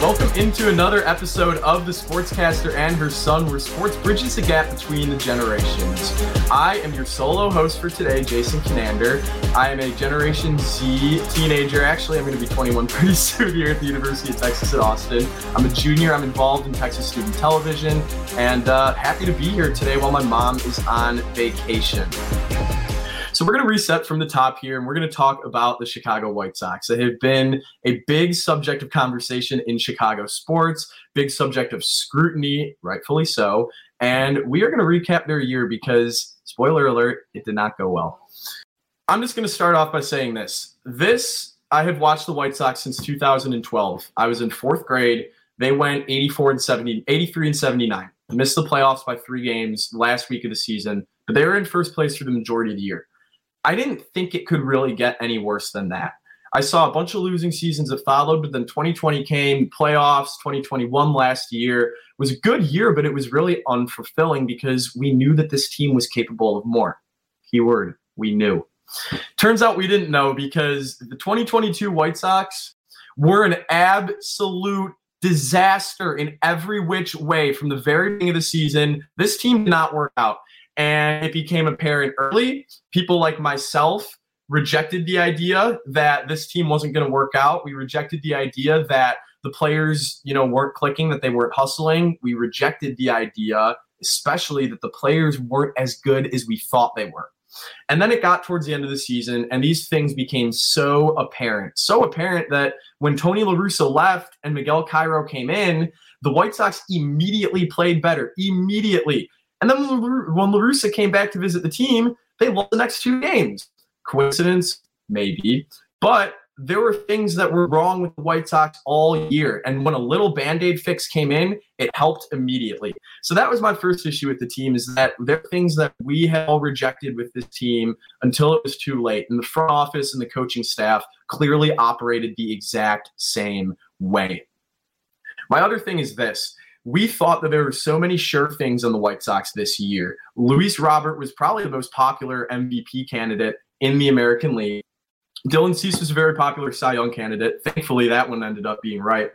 Welcome into another episode of The Sportscaster and Her Son, where sports bridges the gap between the generations. I am your solo host for today, Jason Conander. I am a Generation Z teenager. Actually, I'm going to be 21 pretty soon here at the University of Texas at Austin. I'm a junior. I'm involved in Texas Student Television, and uh, happy to be here today while my mom is on vacation. So we're going to reset from the top here and we're going to talk about the Chicago White Sox. They have been a big subject of conversation in Chicago sports, big subject of scrutiny, rightfully so. And we are going to recap their year because, spoiler alert, it did not go well. I'm just going to start off by saying this. This, I have watched the White Sox since 2012. I was in fourth grade. They went 84 and 70, 83 and 79. Missed the playoffs by three games last week of the season, but they were in first place for the majority of the year. I didn't think it could really get any worse than that. I saw a bunch of losing seasons that followed, but then 2020 came, playoffs, 2021 last year was a good year, but it was really unfulfilling because we knew that this team was capable of more. Keyword, we knew. Turns out we didn't know because the 2022 White Sox were an absolute disaster in every which way from the very beginning of the season. This team did not work out. And it became apparent early. People like myself rejected the idea that this team wasn't going to work out. We rejected the idea that the players, you know, weren't clicking, that they weren't hustling. We rejected the idea, especially that the players weren't as good as we thought they were. And then it got towards the end of the season, and these things became so apparent. So apparent that when Tony La Russa left and Miguel Cairo came in, the White Sox immediately played better. Immediately. And then when La Russa came back to visit the team, they lost the next two games. Coincidence? Maybe. But there were things that were wrong with the White Sox all year. And when a little band aid fix came in, it helped immediately. So that was my first issue with the team is that there are things that we had all rejected with this team until it was too late. And the front office and the coaching staff clearly operated the exact same way. My other thing is this we thought that there were so many sure things on the White Sox this year. Luis Robert was probably the most popular MVP candidate in the American League. Dylan Cease was a very popular Cy Young candidate. Thankfully, that one ended up being right.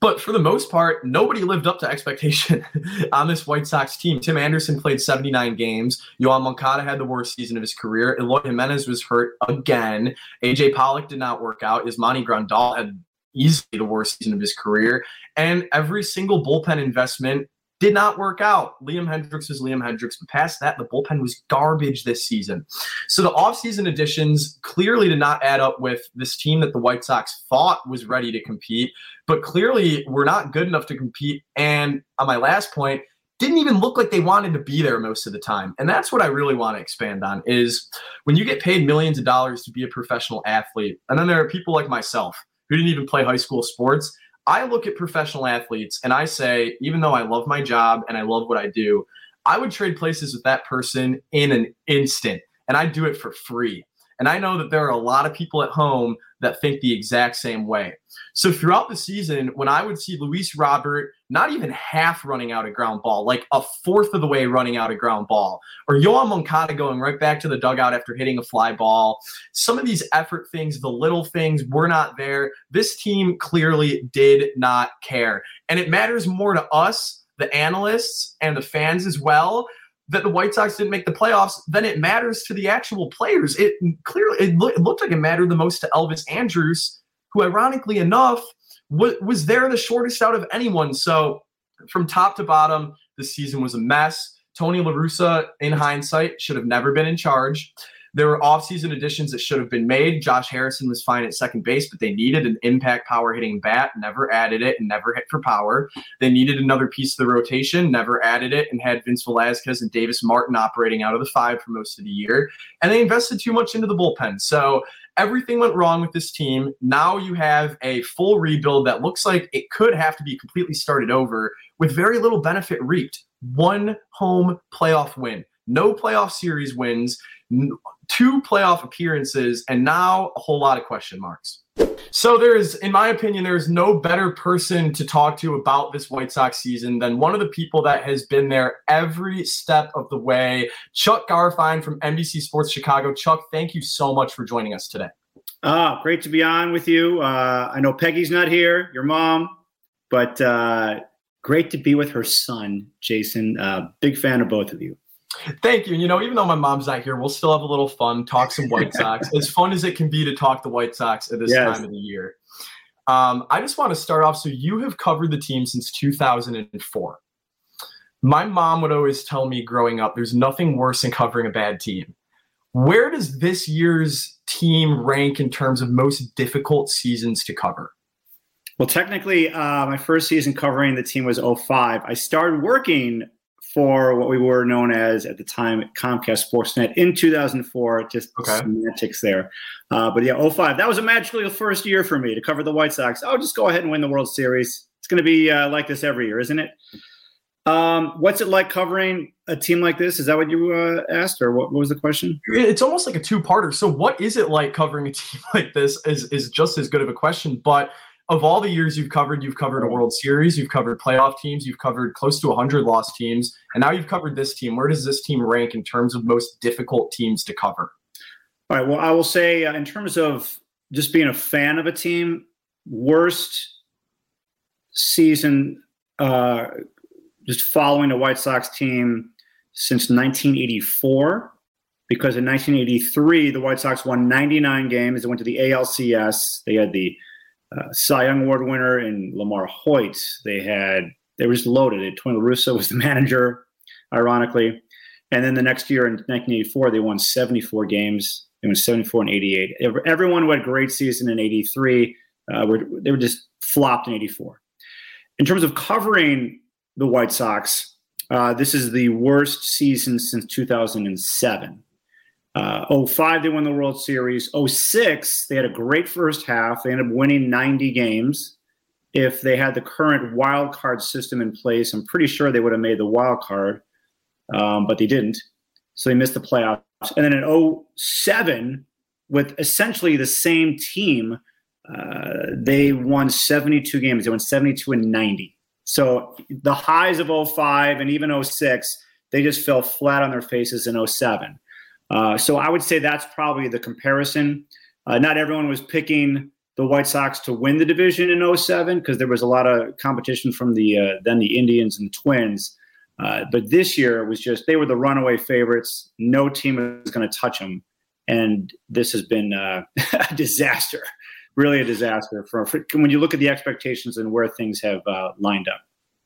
But for the most part, nobody lived up to expectation on this White Sox team. Tim Anderson played 79 games. Yoan Moncada had the worst season of his career. Eloy Jimenez was hurt again. AJ Pollock did not work out. Yasmani Grandal had easily the worst season of his career. And every single bullpen investment did not work out. Liam Hendriks was Liam Hendriks, but past that, the bullpen was garbage this season. So the offseason additions clearly did not add up with this team that the White Sox thought was ready to compete, but clearly were not good enough to compete. And on my last point, didn't even look like they wanted to be there most of the time. And that's what I really want to expand on is when you get paid millions of dollars to be a professional athlete, and then there are people like myself who didn't even play high school sports. I look at professional athletes and I say, even though I love my job and I love what I do, I would trade places with that person in an instant and I do it for free. And I know that there are a lot of people at home that think the exact same way. So throughout the season, when I would see Luis Robert not even half running out a ground ball, like a fourth of the way running out a ground ball, or Yoan Moncada going right back to the dugout after hitting a fly ball, some of these effort things, the little things were not there. This team clearly did not care. And it matters more to us, the analysts, and the fans as well, that the White Sox didn't make the playoffs, then it matters to the actual players. It clearly it, lo- it looked like it mattered the most to Elvis Andrus, who ironically enough w- was there the shortest out of anyone. So from top to bottom, the season was a mess. Tony La Russa, in hindsight, should have never been in charge. There were offseason additions that should have been made. Josh Harrison was fine at second base, but they needed an impact power hitting bat, never added it, and never hit for power. They needed another piece of the rotation, never added it, and had Vince Velazquez and Davis Martin operating out of the five for most of the year. And they invested too much into the bullpen. So everything went wrong with this team. Now you have a full rebuild that looks like it could have to be completely started over with very little benefit reaped. One home playoff win, no playoff series wins two playoff appearances, and now a whole lot of question marks. So there is, in my opinion, there is no better person to talk to about this White Sox season than one of the people that has been there every step of the way. Chuck Garfien from NBC Sports Chicago. Chuck, thank you so much for joining us today. Ah, great to be on with you. Uh, I know Peggy's not here, your mom, but uh, great to be with her son, Jason. Uh, big fan of both of you. Thank you. You know, even though my mom's not here, we'll still have a little fun, talk some White Sox. as fun as it can be to talk the White Sox at this yes. time of the year. Um, I just want to start off. So, you have covered the team since 2004. My mom would always tell me growing up, there's nothing worse than covering a bad team. Where does this year's team rank in terms of most difficult seasons to cover? Well, technically, uh, my first season covering the team was 05. I started working for what we were known as at the time Comcast Sportsnet in 2004. Just okay. semantics there. Uh, but yeah, 05. That was a magical first year for me to cover the White Sox. I'll just go ahead and win the World Series. It's going to be uh, like this every year, isn't it? Um, what's it like covering a team like this? Is that what you uh, asked, or what, what, was the question? It's almost like a two-parter. So, what is it like covering a team like this? Is is just as good of a question. But of all the years you've covered, you've covered a World Series, you've covered playoff teams, you've covered close to 100 lost teams, and now you've covered this team. Where does this team rank in terms of most difficult teams to cover? All right. Well, I will say uh, in terms of just being a fan of a team, worst season uh, just following the White Sox team since 1984. Because in 1983, the White Sox won 99 games. They went to the ALCS. They had the uh, Cy Young Award winner in LaMarr Hoyt. They had they were just loaded. Tony La Russa was the manager, ironically. And then the next year in 1984, they won 74 games. They won 74 and 88. Everyone who had a great season in 83 uh, were they were just flopped in 84. In terms of covering the White Sox. Uh, this is the worst season since 2007. Uh, 05, they won the World Series. 06, they had a great first half. They ended up winning 90 games. If they had the current wild card system in place, I'm pretty sure they would have made the wild card, um, but they didn't. So they missed the playoffs. And then in 07, with essentially the same team, uh, they won 72 games. They won 72 and 90. So the highs of 05 and even 06, they just fell flat on their faces in 07. Uh, so I would say that's probably the comparison. Uh, not everyone was picking the White Sox to win the division in 07 because there was a lot of competition from the uh, then the Indians and the Twins. Uh, but this year it was just they were the runaway favorites. No team was going to touch them, and this has been uh, a disaster really a disaster for, for, when you look at the expectations and where things have lined up.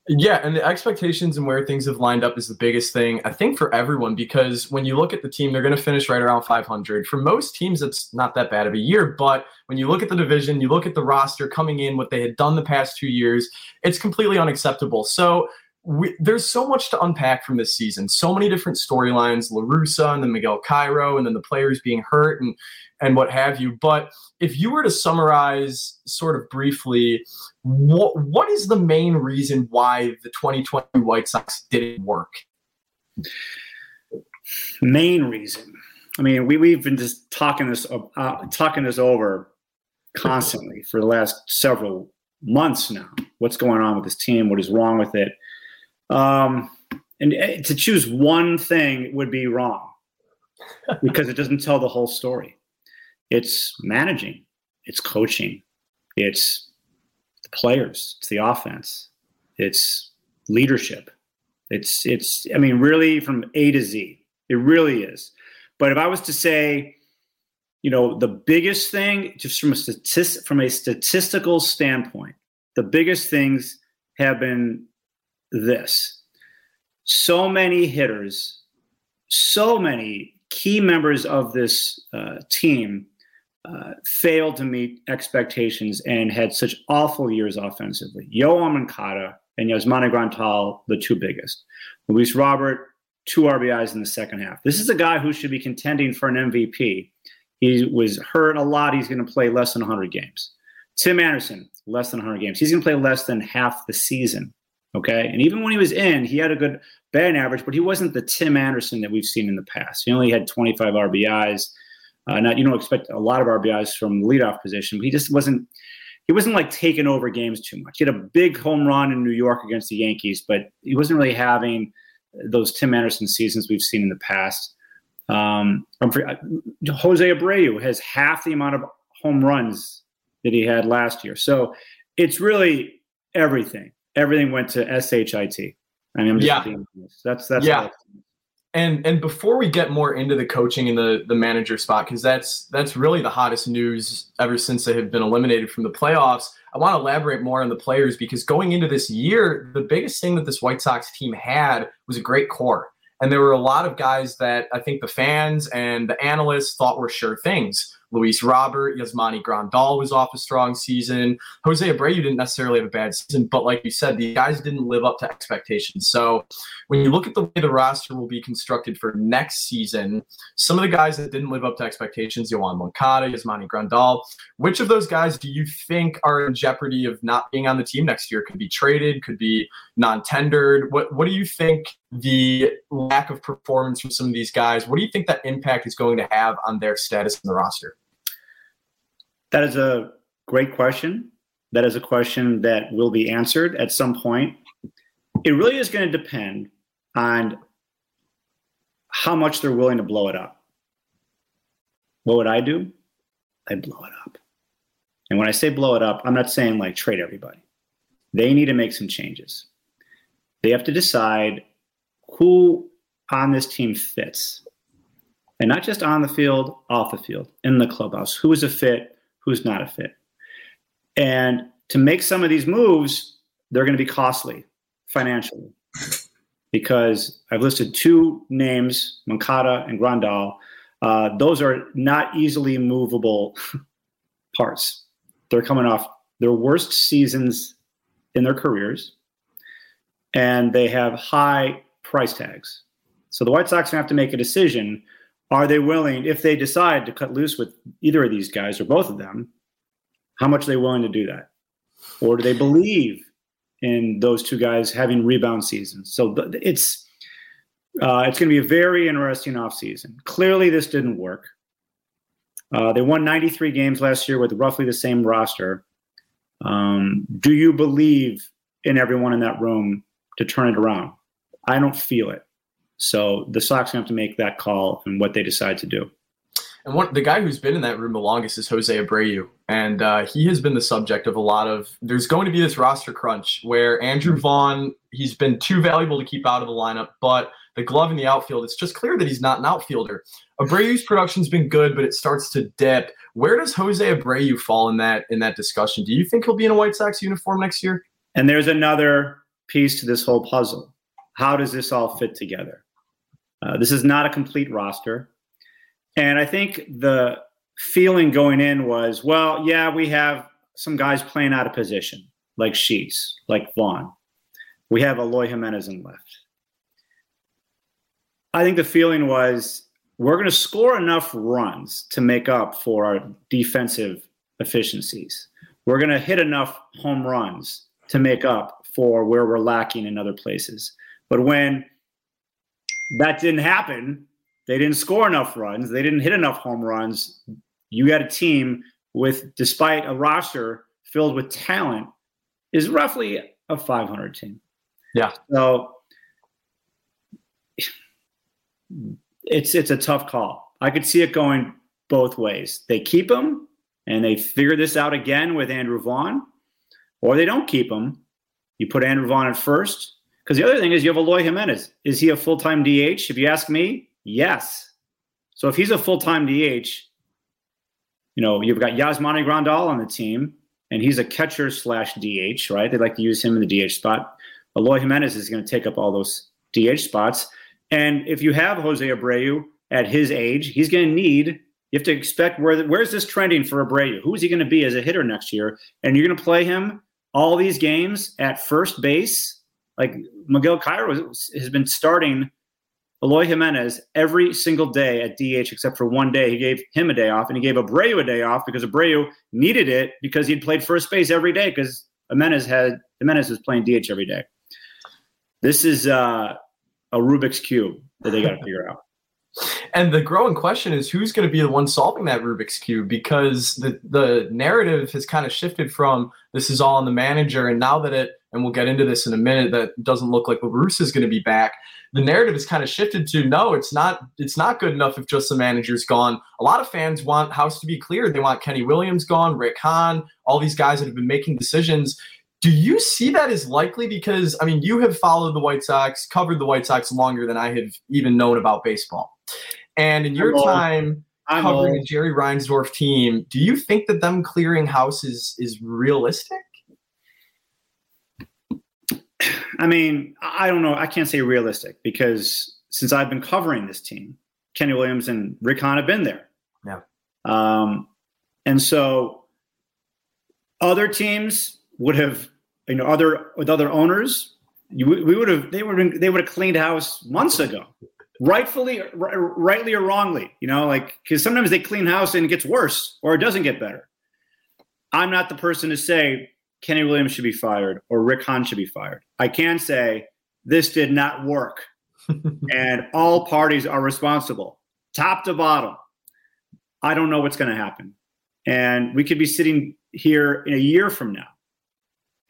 Yeah, and the expectations and where things have lined up is the biggest thing, I think, for everyone, because when you look at the team, they're going to finish right around 500. For most teams, it's not that bad of a year. But when you look at the division, you look at the roster coming in, what they had done the past two years, it's completely unacceptable. So we, there's so much to unpack from this season. So many different storylines, La Russa and then Miguel Cairo, and then the players being hurt and and what have you. But if you were to summarize sort of briefly, what what is the main reason why the 2020 White Sox didn't work? Main reason. I mean, we we've been just talking this uh, talking this over constantly for the last several months now. What's going on with this team? What is wrong with it? Um, and eh, to choose one thing would be wrong because it doesn't tell the whole story. It's managing, it's coaching, it's the players, it's the offense, it's leadership. It's it's I mean really from A to Z. It really is. But if I was to say, you know, the biggest thing just from a statistic from a statistical standpoint, the biggest things have been this. So many hitters, so many key members of this uh, team uh, failed to meet expectations and had such awful years offensively. Yoan Moncada and Yasmani Grandal, the two biggest. Luis Robert, two RBIs in the second half. This is a guy who should be contending for an MVP. He was hurt a lot. He's going to play less than 100 games. Tim Anderson, less than 100 games. He's going to play less than half the season. Okay. And even when he was in, he had a good batting average, but he wasn't the Tim Anderson that we've seen in the past. He only had 25 RBIs. Uh, not you don't expect a lot of RBIs from leadoff position, but he just wasn't. He wasn't like taking over games too much. He had a big home run in New York against the Yankees, but he wasn't really having those Tim Anderson seasons we've seen in the past. Um, Jose Abreu has half the amount of home runs that he had last year. So it's really everything. Everything went to shit. I mean, I'm just Yeah. being honest. That's that's Yeah. And and before we get more into the coaching and the the manager spot, because that's that's really the hottest news ever since they have been eliminated from the playoffs. I want to elaborate more on the players because going into this year, the biggest thing that this White Sox team had was a great core. And there were a lot of guys that I think the fans and the analysts thought were sure things. Luis Robert, Yasmani Grandal was off a strong season. Jose Abreu didn't necessarily have a bad season, but like you said, the guys didn't live up to expectations. So when you look at the way the roster will be constructed for next season, some of the guys that didn't live up to expectations, Yoan Moncada, Yasmani Grandal, which of those guys do you think are in jeopardy of not being on the team next year? Could be traded, could be non-tendered. What what do you think the lack of performance from some of these guys, what do you think that impact is going to have on their status in the roster? That is a great question. That is a question that will be answered at some point. It really is going to depend on how much they're willing to blow it up. What would I do? I'd blow it up. And when I say blow it up, I'm not saying like trade everybody. They need to make some changes. They have to decide who on this team fits. And not just on the field, off the field, in the clubhouse. Who is a fit, who's not a fit. And to make some of these moves, they're going to be costly financially because I've listed two names, Moncada and Grandal. Uh, those are not easily movable parts. They're coming off their worst seasons in their careers, and they have high price tags. So the White Sox have to make a decision. Are they willing, if they decide to cut loose with either of these guys or both of them, how much are they willing to do that? Or do they believe in those two guys having rebound seasons? So it's uh, it's going to be a very interesting offseason. Clearly, this didn't work. Uh, they won 93 games last year with roughly the same roster. Um, do you believe in everyone in that room to turn it around? I don't feel it. So the Sox have to make that call and what they decide to do. And one, the guy who's been in that room the longest is Jose Abreu, and uh, he has been the subject of a lot of. There's going to be this roster crunch where Andrew Vaughn, he's been too valuable to keep out of the lineup, but the glove in the outfield, it's just clear that he's not an outfielder. Abreu's production's been good, but it starts to dip. Where does Jose Abreu fall in that in that discussion? Do you think he'll be in a White Sox uniform next year? And there's another piece to this whole puzzle. How does this all fit together? Uh, this is not a complete roster. And I think the feeling going in was, well, yeah, we have some guys playing out of position, like Sheets, like Vaughn. We have Eloy Jimenez in left. I think the feeling was we're going to score enough runs to make up for our defensive efficiencies. We're going to hit enough home runs to make up for where we're lacking in other places. But when that didn't happen, they didn't score enough runs, they didn't hit enough home runs. You got a team with, despite a roster filled with talent, is roughly a 500 team. Yeah. So it's it's a tough call. I could see it going both ways. They keep him and they figure this out again with Andrew Vaughn, or they don't keep him. You put Andrew Vaughn at first. Because the other thing is you have Eloy Jimenez. Is he a full time DH? If you ask me, yes. So if he's a full time DH, you know, you've got Yasmani Grandal on the team, and he's a catcher slash DH, right? They like to use him in the DH spot. Eloy Jimenez is going to take up all those DH spots. And if you have Jose Abreu at his age, he's going to need. You have to expect where where's this trending for Abreu? Who is he going to be as a hitter next year? And you're going to play him all these games at first base. Like Miguel Cairo has been starting Eloy Jimenez every single day at DH except for one day. He gave him a day off, and he gave Abreu a day off because Abreu needed it because he'd played first base every day because Jimenez had Jimenez was playing DH every day. This is uh, a Rubik's cube that they got to figure out. And the growing question is who's going to be the one solving that Rubik's cube because the the narrative has kind of shifted from this is all on the manager, and now that it and we'll get into this in a minute, that doesn't look like La Russa is going to be back. The narrative is kind of shifted to no, it's not. It's not good enough if just the manager's gone. A lot of fans want House to be cleared. They want Kenny Williams gone, Rick Hahn, all these guys that have been making decisions. Do you see that as likely? Because I mean, you have followed the White Sox, covered the White Sox longer than I have even known about baseball. And in your time I'm covering old. a Jerry Reinsdorf team, do you think that them clearing house is is realistic? I mean, I don't know. I can't say realistic because since I've been covering this team, Kenny Williams and Rick Hahn have been there. Yeah. Um, and so other teams would have, you know, other with other owners, you, we would have they would have they would have cleaned house months ago rightfully, rightly or wrongly, you know, like because sometimes they clean house and it gets worse or it doesn't get better. I'm not the person to say Kenny Williams should be fired or Rick Hahn should be fired. I can say this did not work, and all parties are responsible, top to bottom. I don't know what's going to happen, and we could be sitting here in a year from now,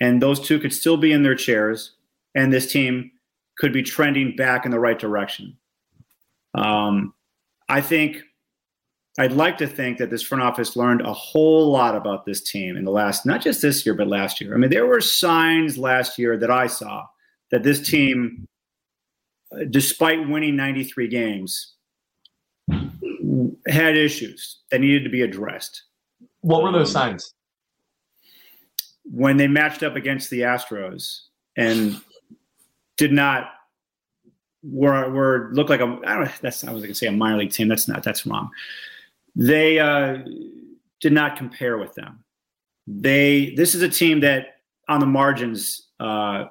and those two could still be in their chairs, and this team could be trending back in the right direction. Um, I think I'd like to think that this front office learned a whole lot about this team in the last, not just this year, but last year. I mean, there were signs last year that I saw that this team, despite winning 93 games, had issues that needed to be addressed. What were those signs? When they matched up against the Astros and did not were were look like a I don't know that's I was going to say a minor league team. That's not that's wrong. They uh, did not compare with them. They this is a team that on the margins, uh,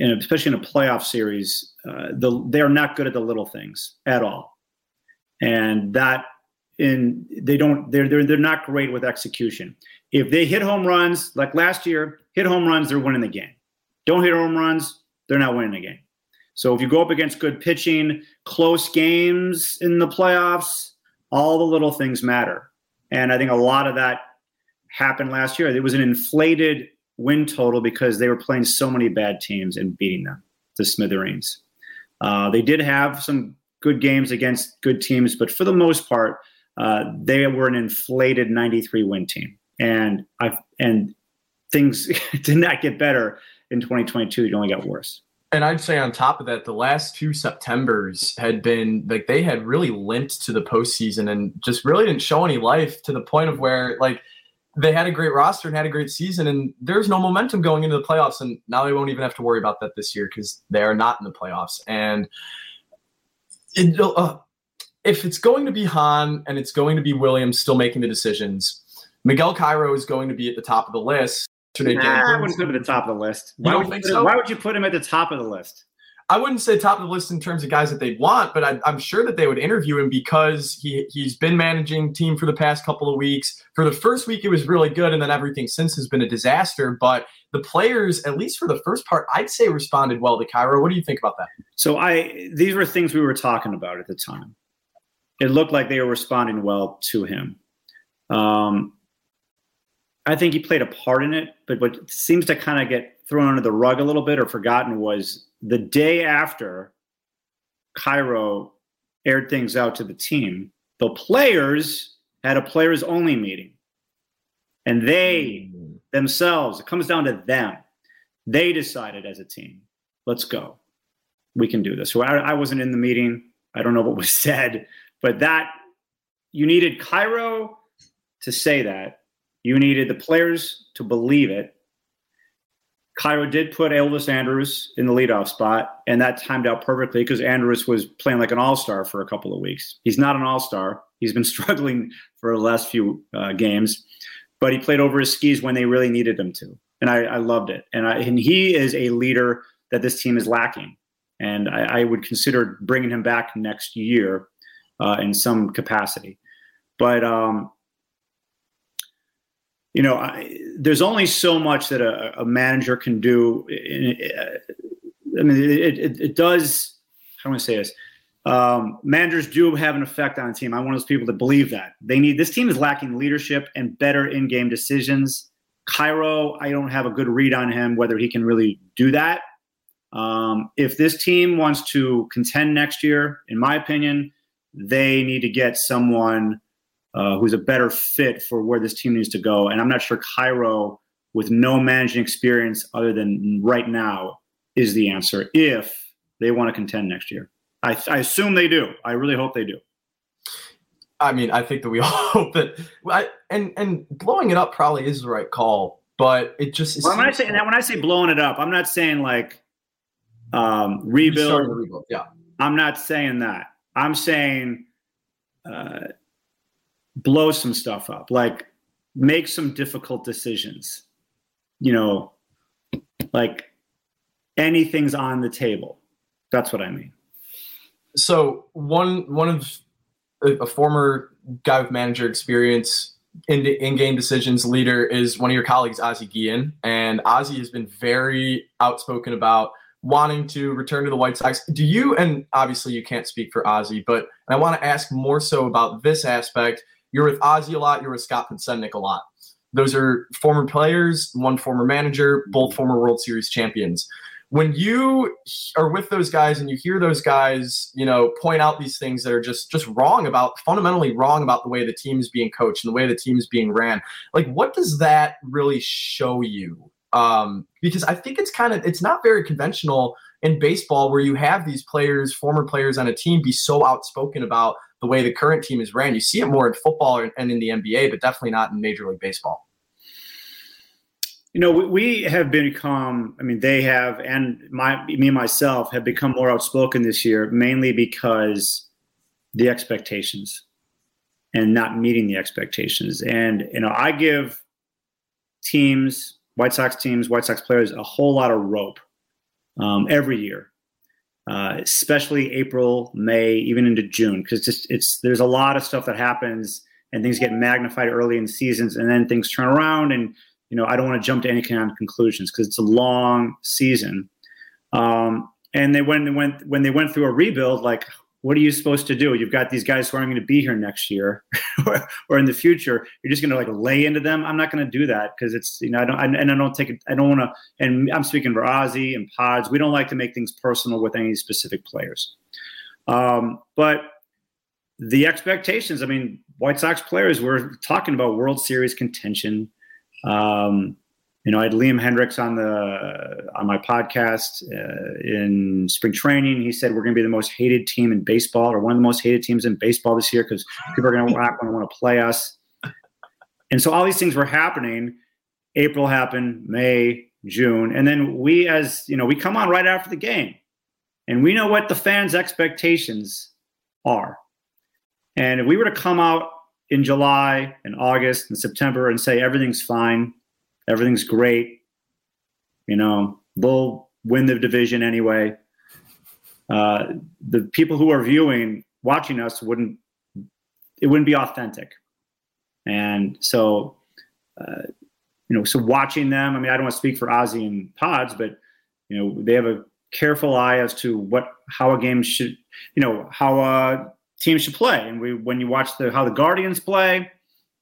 especially in a playoff series, uh, the they are not good at the little things at all, and that in they don't they're they're they're not great with execution. If they hit home runs like last year, hit home runs, they're winning the game. Don't hit home runs, they're not winning the game. So if you go up against good pitching, close games in the playoffs, all the little things matter. And I think a lot of that happened last year. It was an inflated win total because they were playing so many bad teams and beating them to smithereens. Uh, they did have some good games against good teams, but for the most part, uh, they were an inflated 93 win team. And I and things did not get better in 2022. It only got worse. And I'd say on top of that, the last two Septembers had been like they had really limped to the postseason and just really didn't show any life to the point of where like they had a great roster and had a great season and there's no momentum going into the playoffs and now they won't even have to worry about that this year because they are not in the playoffs. And it, uh, if it's going to be Hahn and it's going to be Williams still making the decisions, Miguel Cairo is going to be at the top of the list Nah, I wouldn't put him at the top of the list. Why would, think so? why would you put him at the top of the list? I wouldn't say top of the list in terms of guys that they want, but I, am sure that they would interview him because he he's been managing team for the past couple of weeks. For the first week, it was really good, and then everything since has been a disaster. But the players, at least for the first part, I'd say responded well to Cairo. What do you think about that? So I these were things we were talking about at the time. It looked like they were responding well to him. Um, I think he played a part in it, but what seems to kind of get thrown under the rug a little bit or forgotten was the day after Cairo aired things out to the team, the players had a players only meeting. And they mm-hmm. themselves, it comes down to them. They decided as a team, let's go. We can do this. So I, I wasn't in the meeting. I don't know what was said, but that you needed Cairo to say that you needed the players to believe it. Cairo did put Elvis Andrus in the leadoff spot, and that timed out perfectly because Andrus was playing like an all star for a couple of weeks. He's not an all star. He's been struggling for the last few uh, games, but he played over his skis when they really needed him to. And I, I loved it. And, I, and he is a leader that this team is lacking. And I, I would consider bringing him back next year uh, in some capacity. But um, you know, I, there's only so much that a, a manager can do. I mean, it, it, it does. How do I say this? Um, managers do have an effect on a team. I'm one of those people that believe that they need this team is lacking leadership and better in-game decisions. Cairo, I don't have a good read on him whether he can really do that. Um, if this team wants to contend next year, in my opinion, they need to get someone uh, who's a better fit for where this team needs to go. And I'm not sure Cairo, with no managing experience other than right now, is the answer if they want to contend next year. I, I assume they do. I really hope they do. I mean, I think that we all hope that, I, and and blowing it up probably is the right call, but it just. Well, when I say and when I say blowing it up, I'm not saying like um, rebuild. rebuild. Yeah, I'm not saying that. I'm saying uh, blow some stuff up, like make some difficult decisions. You know, like anything's on the table. That's what I mean. So one one of a, a former guy with manager experience in in game decisions leader is one of your colleagues, Ozzie Guillen, and Ozzie has been very outspoken about wanting to return to the White Sox. Do you, and obviously you can't speak for Ozzie, but I want to ask more so about this aspect. You're with Ozzie a lot, you're with Scott Podsednik a lot. Those are former players, one former manager, both former World Series champions when you are with those guys and you hear those guys, you know, point out these things that are just just wrong about fundamentally wrong about the way the team is being coached and the way the team is being ran, like what does that really show you? Um, because I think it's kind of it's not very conventional in baseball where you have these players, former players on a team, be so outspoken about the way the current team is ran. You see it more in football and in the NBA, but definitely not in Major League Baseball. You know, we, have become, I mean, they have, and my, me and myself have become more outspoken this year, mainly because the expectations and not meeting the expectations. And, you know, I give teams, White Sox teams, White Sox players a whole lot of rope um, every year. Uh, especially April, May, even into June, because just it's there's a lot of stuff that happens and things get magnified early in seasons, and then things turn around, and you know, I don't want to jump to any kind of conclusions because it's a long season. Um, and they when they went when they went through a rebuild, like, what are you supposed to do? You've got these guys who aren't going to be here next year or, in the future. You're just going to like lay into them. I'm not going to do that because it's you know I don't I, and I don't take it. I don't want to. And I'm speaking for Ozzie and Pods. We don't like to make things personal with any specific players. Um, but the expectations. I mean, White Sox players were talking about World Series contention um, you know, I had Liam Hendriks on the on my podcast uh, in spring training. He said we're going to be the most hated team in baseball, or one of the most hated teams in baseball this year, because people are going to want to want to play us. And so all these things were happening. April happened, May, June, and then we, as you know, we come on right after the game, and we know what the fans' expectations are. And if we were to come out in July and August and September and say everything's fine, everything's great. You know, we'll win the division anyway. Uh, the people who are viewing, watching us wouldn't it wouldn't be authentic. And so, uh, you know, so watching them. I mean, I don't want to speak for Ozzie and Pods, but you know, they have a careful eye as to what how a game should, you know, how a team should play. And we, when you watch the how the Guardians play,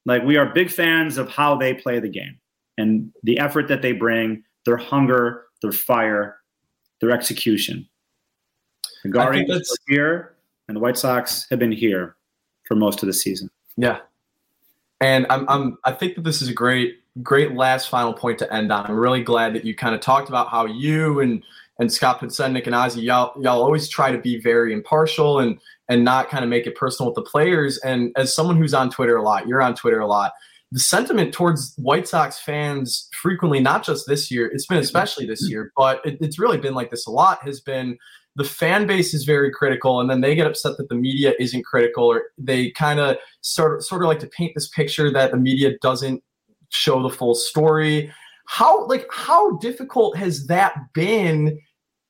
like we are big fans of how they play the game and the effort that they bring, their hunger, their fire, their execution. The Guardians are here, and the White Sox have been here for most of the season. Yeah, and I'm, I'm I think that this is a great great last final point to end on. I'm really glad that you kind of talked about how you and and Scott Podsednik and Ozzie, y'all y'all always try to be very impartial and and not kind of make it personal with the players. And as someone who's on Twitter a lot, you're on Twitter a lot. The sentiment towards White Sox fans frequently, not just this year, it's been mm-hmm. especially this year, but it, it's really been like this a lot, has been the fan base is very critical and then they get upset that the media isn't critical or they kind of sort, sort of like to paint this picture that the media doesn't show the full story. How like how difficult has that been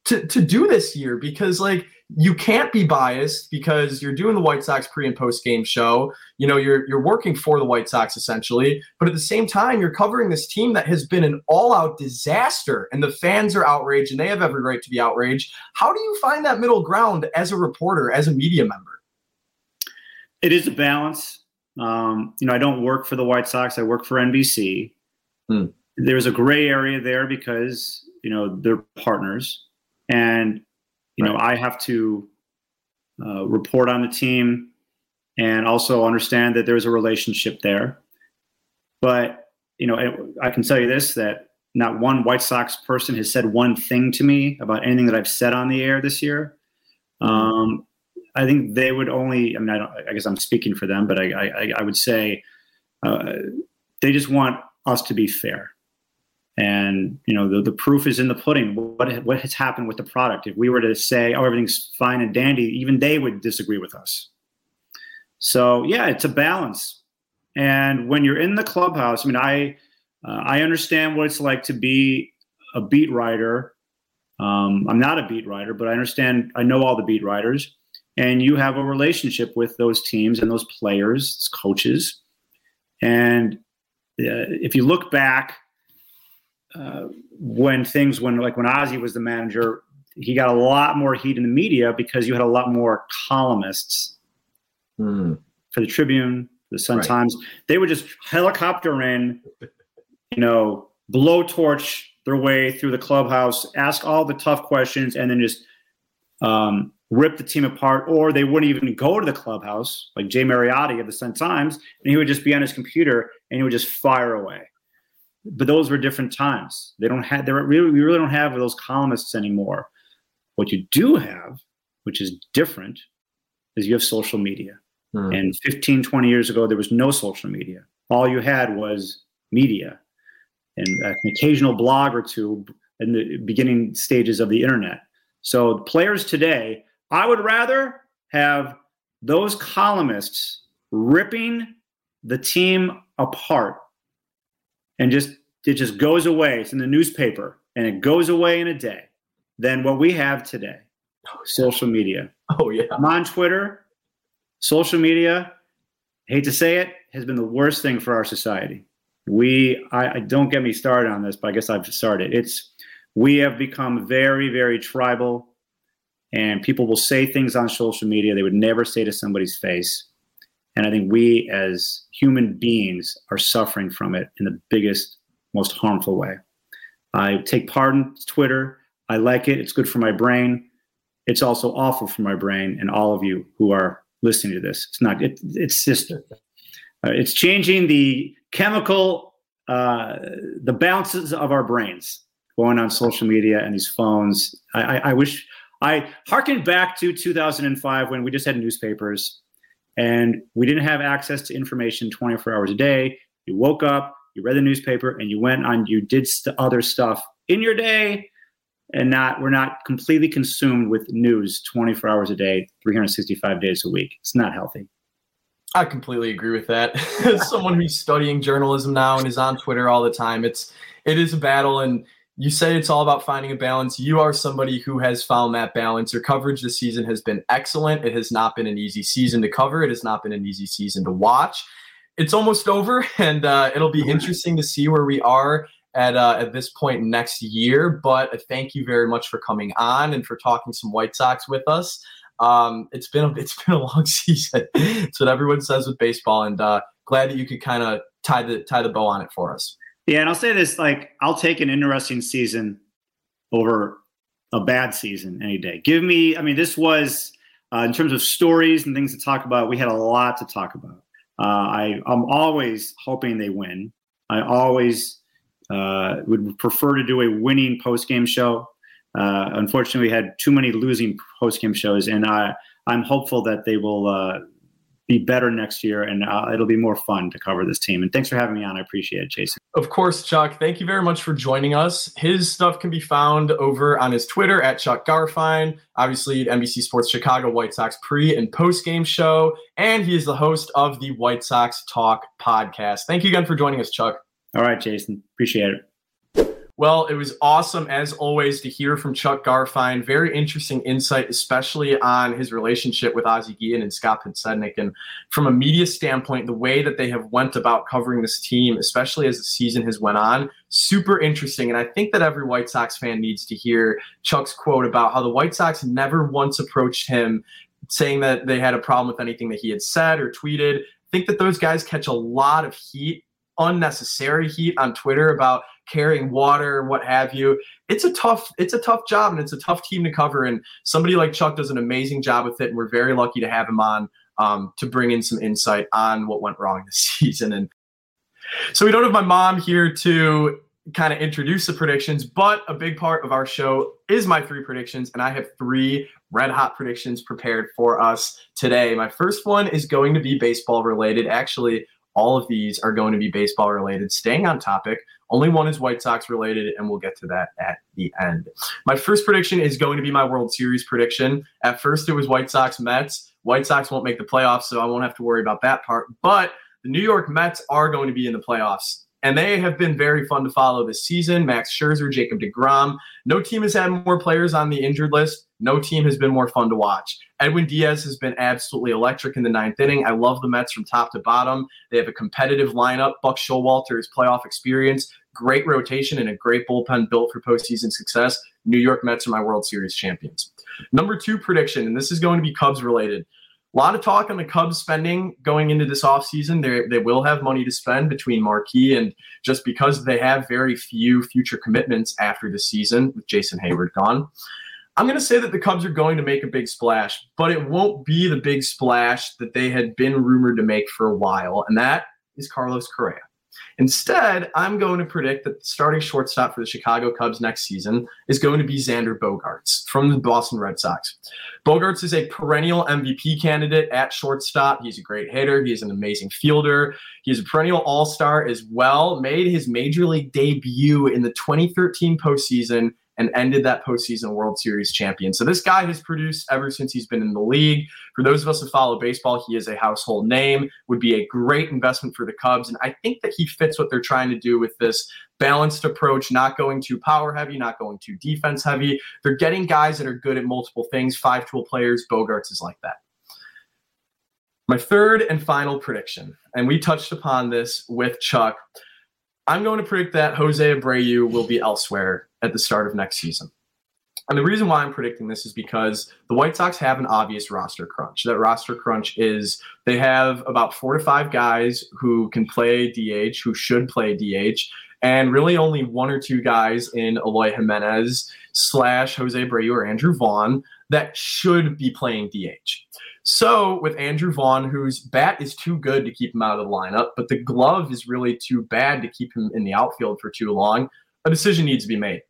to to do this year? Because like you can't be biased because you're doing the White Sox pre and post game show. You know, you're you're working for the White Sox essentially, but at the same time, you're covering this team that has been an all-out disaster, and the fans are outraged, and they have every right to be outraged. How do you find that middle ground as a reporter, as a media member? It is a balance. Um, you know, I don't work for the White Sox; I work for NBC. Hmm. there's a gray area there because you know they're partners, and you right. know I have to uh, report on the team and also understand that there's a relationship there. But you know, I can tell you this: that not one White Sox person has said one thing to me about anything that I've said on the air this year. Um, I think they would only. I mean, I, I guess I'm speaking for them, but I, I, I would say uh, they just want us to be fair. And you know, the, the proof is in the pudding. What what has happened with the product? If we were to say, "Oh, everything's fine and dandy," even they would disagree with us. So yeah, it's a balance. And when you're in the clubhouse, I mean, I uh, I understand what it's like to be a beat writer. Um, I'm not a beat writer, but I understand. I know all the beat writers, and you have a relationship with those teams and those players, coaches. And uh, if you look back, uh, when things when like when Ozzie was the manager, he got a lot more heat in the media because you had a lot more columnists mm. for the Tribune, the Sun right. Times. They would just helicopter in, you know, blowtorch their way through the clubhouse, ask all the tough questions, and then just um, rip the team apart. Or they wouldn't even go to the clubhouse, like Jay Mariotti of the Sun Times, and he would just be on his computer and he would just fire away. But those were different times. They don't have. They really, we really don't have those columnists anymore. What you do have, which is different, is you have social media. Hmm. And 15, 20 years ago, there was no social media. All you had was media and an occasional blog or two in the beginning stages of the internet. So players today, I would rather have those columnists ripping the team apart and just it just goes away. It's in the newspaper and it goes away in a day than what we have today. Oh, social media. Oh yeah. I'm on Twitter. Social media, hate to say it, has been the worst thing for our society we I, I, don't get me started on this but i guess i've started it's we have become very very tribal and people will say things on social media they would never say to somebody's face and i think we as human beings are suffering from it in the biggest most harmful way. I take part in twitter. I like it. It's good for my brain. It's also awful for my brain and all of you who are listening to this. It's not it, it's just uh, it's changing the chemical uh, the bounces of our brains going on social media and these phones. I, I, I wish I harkened back to 2005 when we just had newspapers and we didn't have access to information 24 hours a day. You woke up, you read the newspaper, and you went on. You did st- other stuff in your day, and not we're not completely consumed with news 24 hours a day, 365 days a week. It's not healthy. I completely agree with that. As someone who's studying journalism now and is on Twitter all the time, it's it is a battle and you say it's all about finding a balance. You are somebody who has found that balance. Your coverage this season has been excellent. It has not been an easy season to cover. It has not been an easy season to watch. It's almost over, and uh, it'll be interesting to see where we are at uh, at this point next year. But thank you very much for coming on and for talking some White Sox with us. Um, it's been a, it's been a long season. it's what everyone says with baseball, and uh, glad that you could kind of tie the tie the bow on it for us. Yeah, and I'll say this: like, I'll take an interesting season over a bad season any day. Give me, I mean, this was uh, in terms of stories and things to talk about. We had a lot to talk about. Uh, I I'm always hoping they win. I always uh, would prefer to do a winning post game show. Uh, unfortunately, we had too many losing post game shows, and I, I'm hopeful that they will uh, be better next year, and uh, it'll be more fun to cover this team. And thanks for having me on. I appreciate it, Jason. Of course, Chuck. Thank you very much for joining us. His stuff can be found over on his Twitter at Chuck Garfien, Obviously, NBC Sports Chicago White Sox pre and post game show, and he is the host of the White Sox Talk podcast. Thank you again for joining us, Chuck. All right, Jason. Appreciate it. Well, it was awesome as always to hear from Chuck Garfien. Very interesting insight, especially on his relationship with Ozzie Guillen and Scott Podsednik. And from a media standpoint, the way that they have went about covering this team, especially as the season has went on, super interesting. And I think that every White Sox fan needs to hear Chuck's quote about how the White Sox never once approached him saying that they had a problem with anything that he had said or tweeted. I think that those guys catch a lot of heat unnecessary heat on Twitter about carrying water, what have you. It's a tough, it's a tough job and it's a tough team to cover. And somebody like Chuck does an amazing job with it. And we're very lucky to have him on um, to bring in some insight on what went wrong this season. And so we don't have my mom here to kind of introduce the predictions, but a big part of our show is my three predictions, and I have three red hot predictions prepared for us today. My first one is going to be baseball related. Actually, all of these are going to be baseball related. Staying on topic, only one is White Sox related, and we'll get to that at the end. My first prediction is going to be my World Series prediction. At first, it was White Sox Mets. White Sox won't make the playoffs, so I won't have to worry about that part. But the New York Mets are going to be in the playoffs and they have been very fun to follow this season. Max Scherzer, Jacob DeGrom. No team has had more players on the injured list. No team has been more fun to watch. Edwin Diaz has been absolutely electric in the ninth inning. I love the Mets from top to bottom. They have a competitive lineup. Buck Showalter playoff experience, great rotation, and a great bullpen built for postseason success. New York Mets are my World Series champions. Number two prediction, and this is going to be Cubs related. A lot of talk on the Cubs spending going into this offseason. They they will have money to spend between Marquee and just because they have very few future commitments after the season with Jason Heyward gone. I'm going to say that the Cubs are going to make a big splash, but it won't be the big splash that they had been rumored to make for a while, and that is Carlos Correa. Instead, I'm going to predict that the starting shortstop for the Chicago Cubs next season is going to be Xander Bogaerts from the Boston Red Sox. Bogaerts is a perennial MVP candidate at shortstop. He's a great hitter. He's an amazing fielder. He's a perennial all star as well. Made his major league debut in the 2013 postseason and ended that postseason World Series champion. So this guy has produced ever since he's been in the league. For those of us who follow baseball, he is a household name, would be a great investment for the Cubs. And I think that he fits what they're trying to do with this balanced approach, not going too power heavy, not going too defense heavy. They're getting guys that are good at multiple things, five tool players. Bogaerts is like that. My third and final prediction, and we touched upon this with Chuck. I'm going to predict that Jose Abreu will be elsewhere at the start of next season. And the reason why I'm predicting this is because the White Sox have an obvious roster crunch. That roster crunch is they have about four to five guys who can play DH, who should play DH, and really only one or two guys in Eloy Jimenez slash Jose Abreu or Andrew Vaughn that should be playing DH. So with Andrew Vaughn, whose bat is too good to keep him out of the lineup, but the glove is really too bad to keep him in the outfield for too long, a decision needs to be made.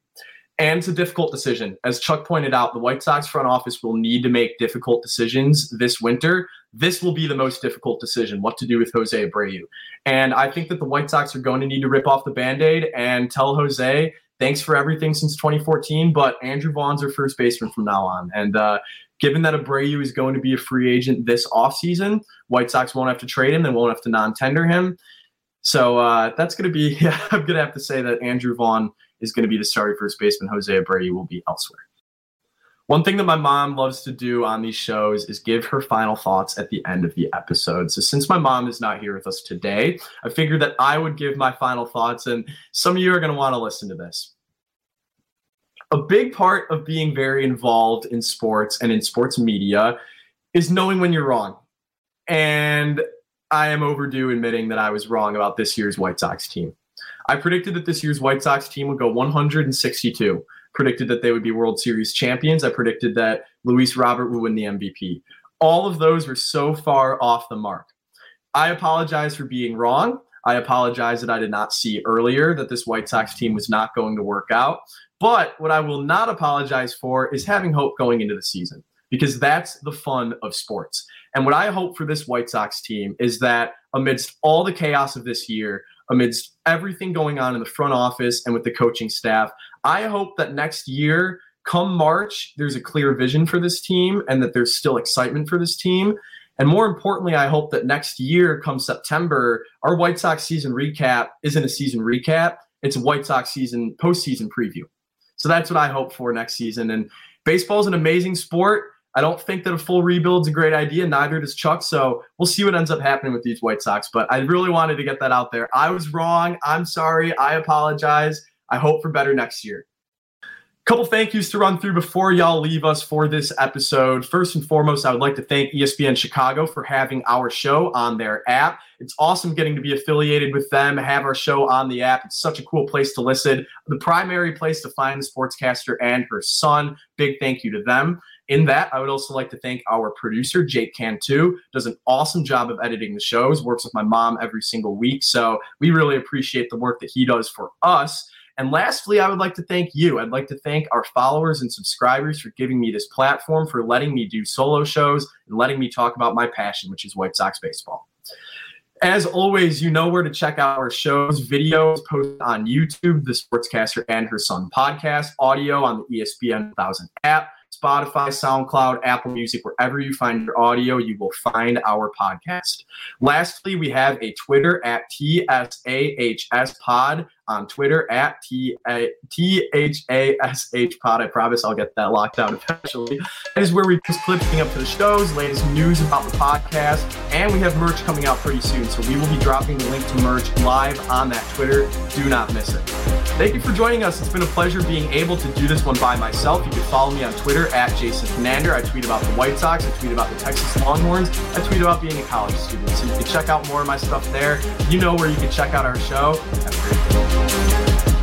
And it's a difficult decision. As Chuck pointed out, the White Sox front office will need to make difficult decisions this winter. This will be the most difficult decision what to do with Jose Abreu. And I think that the White Sox are going to need to rip off the band aid and tell Jose, thanks for everything since 2014, but Andrew Vaughn's our first baseman from now on. And uh, given that Abreu is going to be a free agent this offseason, White Sox won't have to trade him, they won't have to non tender him. So uh, that's going to be, yeah, I'm going to have to say that Andrew Vaughn is going to be the starting first baseman. Jose Abreu will be elsewhere. One thing that my mom loves to do on these shows is give her final thoughts at the end of the episode. So, since my mom is not here with us today, I figured that I would give my final thoughts, and some of you are going to want to listen to this. A big part of being very involved in sports and in sports media is knowing when you're wrong. And I am overdue admitting that I was wrong about this year's White Sox team. I predicted that this year's White Sox team would go 162. Predicted that they would be World Series champions. I predicted that Luis Robert would win the MVP. All of those were so far off the mark. I apologize for being wrong. I apologize that I did not see earlier that this White Sox team was not going to work out. But what I will not apologize for is having hope going into the season because that's the fun of sports. And what I hope for this White Sox team is that amidst all the chaos of this year, amidst everything going on in the front office and with the coaching staff. I hope that next year, come March, there's a clear vision for this team and that there's still excitement for this team. And more importantly, I hope that next year, come September, our White Sox season recap isn't a season recap, it's a White Sox season postseason preview. So that's what I hope for next season. And baseball is an amazing sport. I don't think that a full rebuild is a great idea. Neither does Chuck. So we'll see what ends up happening with these White Sox. But I really wanted to get that out there. I was wrong. I'm sorry. I apologize. I hope for better next year. couple thank yous to run through before y'all leave us for this episode. First and foremost, I would like to thank ESPN Chicago for having our show on their app. It's awesome getting to be affiliated with them, have our show on the app. It's such a cool place to listen. The primary place to find the sportscaster and her son. Big thank you to them. In that, I would also like to thank our producer, Jake Cantu, does an awesome job of editing the shows, works with my mom every single week. So we really appreciate the work that he does for us. And lastly, I would like to thank you. I'd like to thank our followers and subscribers for giving me this platform, for letting me do solo shows, and letting me talk about my passion, which is White Sox baseball. As always, you know where to check out our shows, videos posted on YouTube, the Sportscaster and Her Son podcast, audio on the ESPN 1000 app, Spotify, SoundCloud, Apple Music, wherever you find your audio, you will find our podcast. Lastly, we have a Twitter at TSAHS Pod on Twitter at T H A S H Pod. I promise I'll get that locked out eventually. That is where we post clips up to the shows, latest news about the podcast, and we have merch coming out pretty soon. So we will be dropping the link to merch live on that Twitter. Do not miss it. Thank you for joining us. It's been a pleasure being able to do this one by myself. You can follow me on Twitter at Jason Fernandez. I tweet about the White Sox. I tweet about the Texas Longhorns. I tweet about being a college student. So you can check out more of my stuff there. You know where you can check out our show. Have a great day.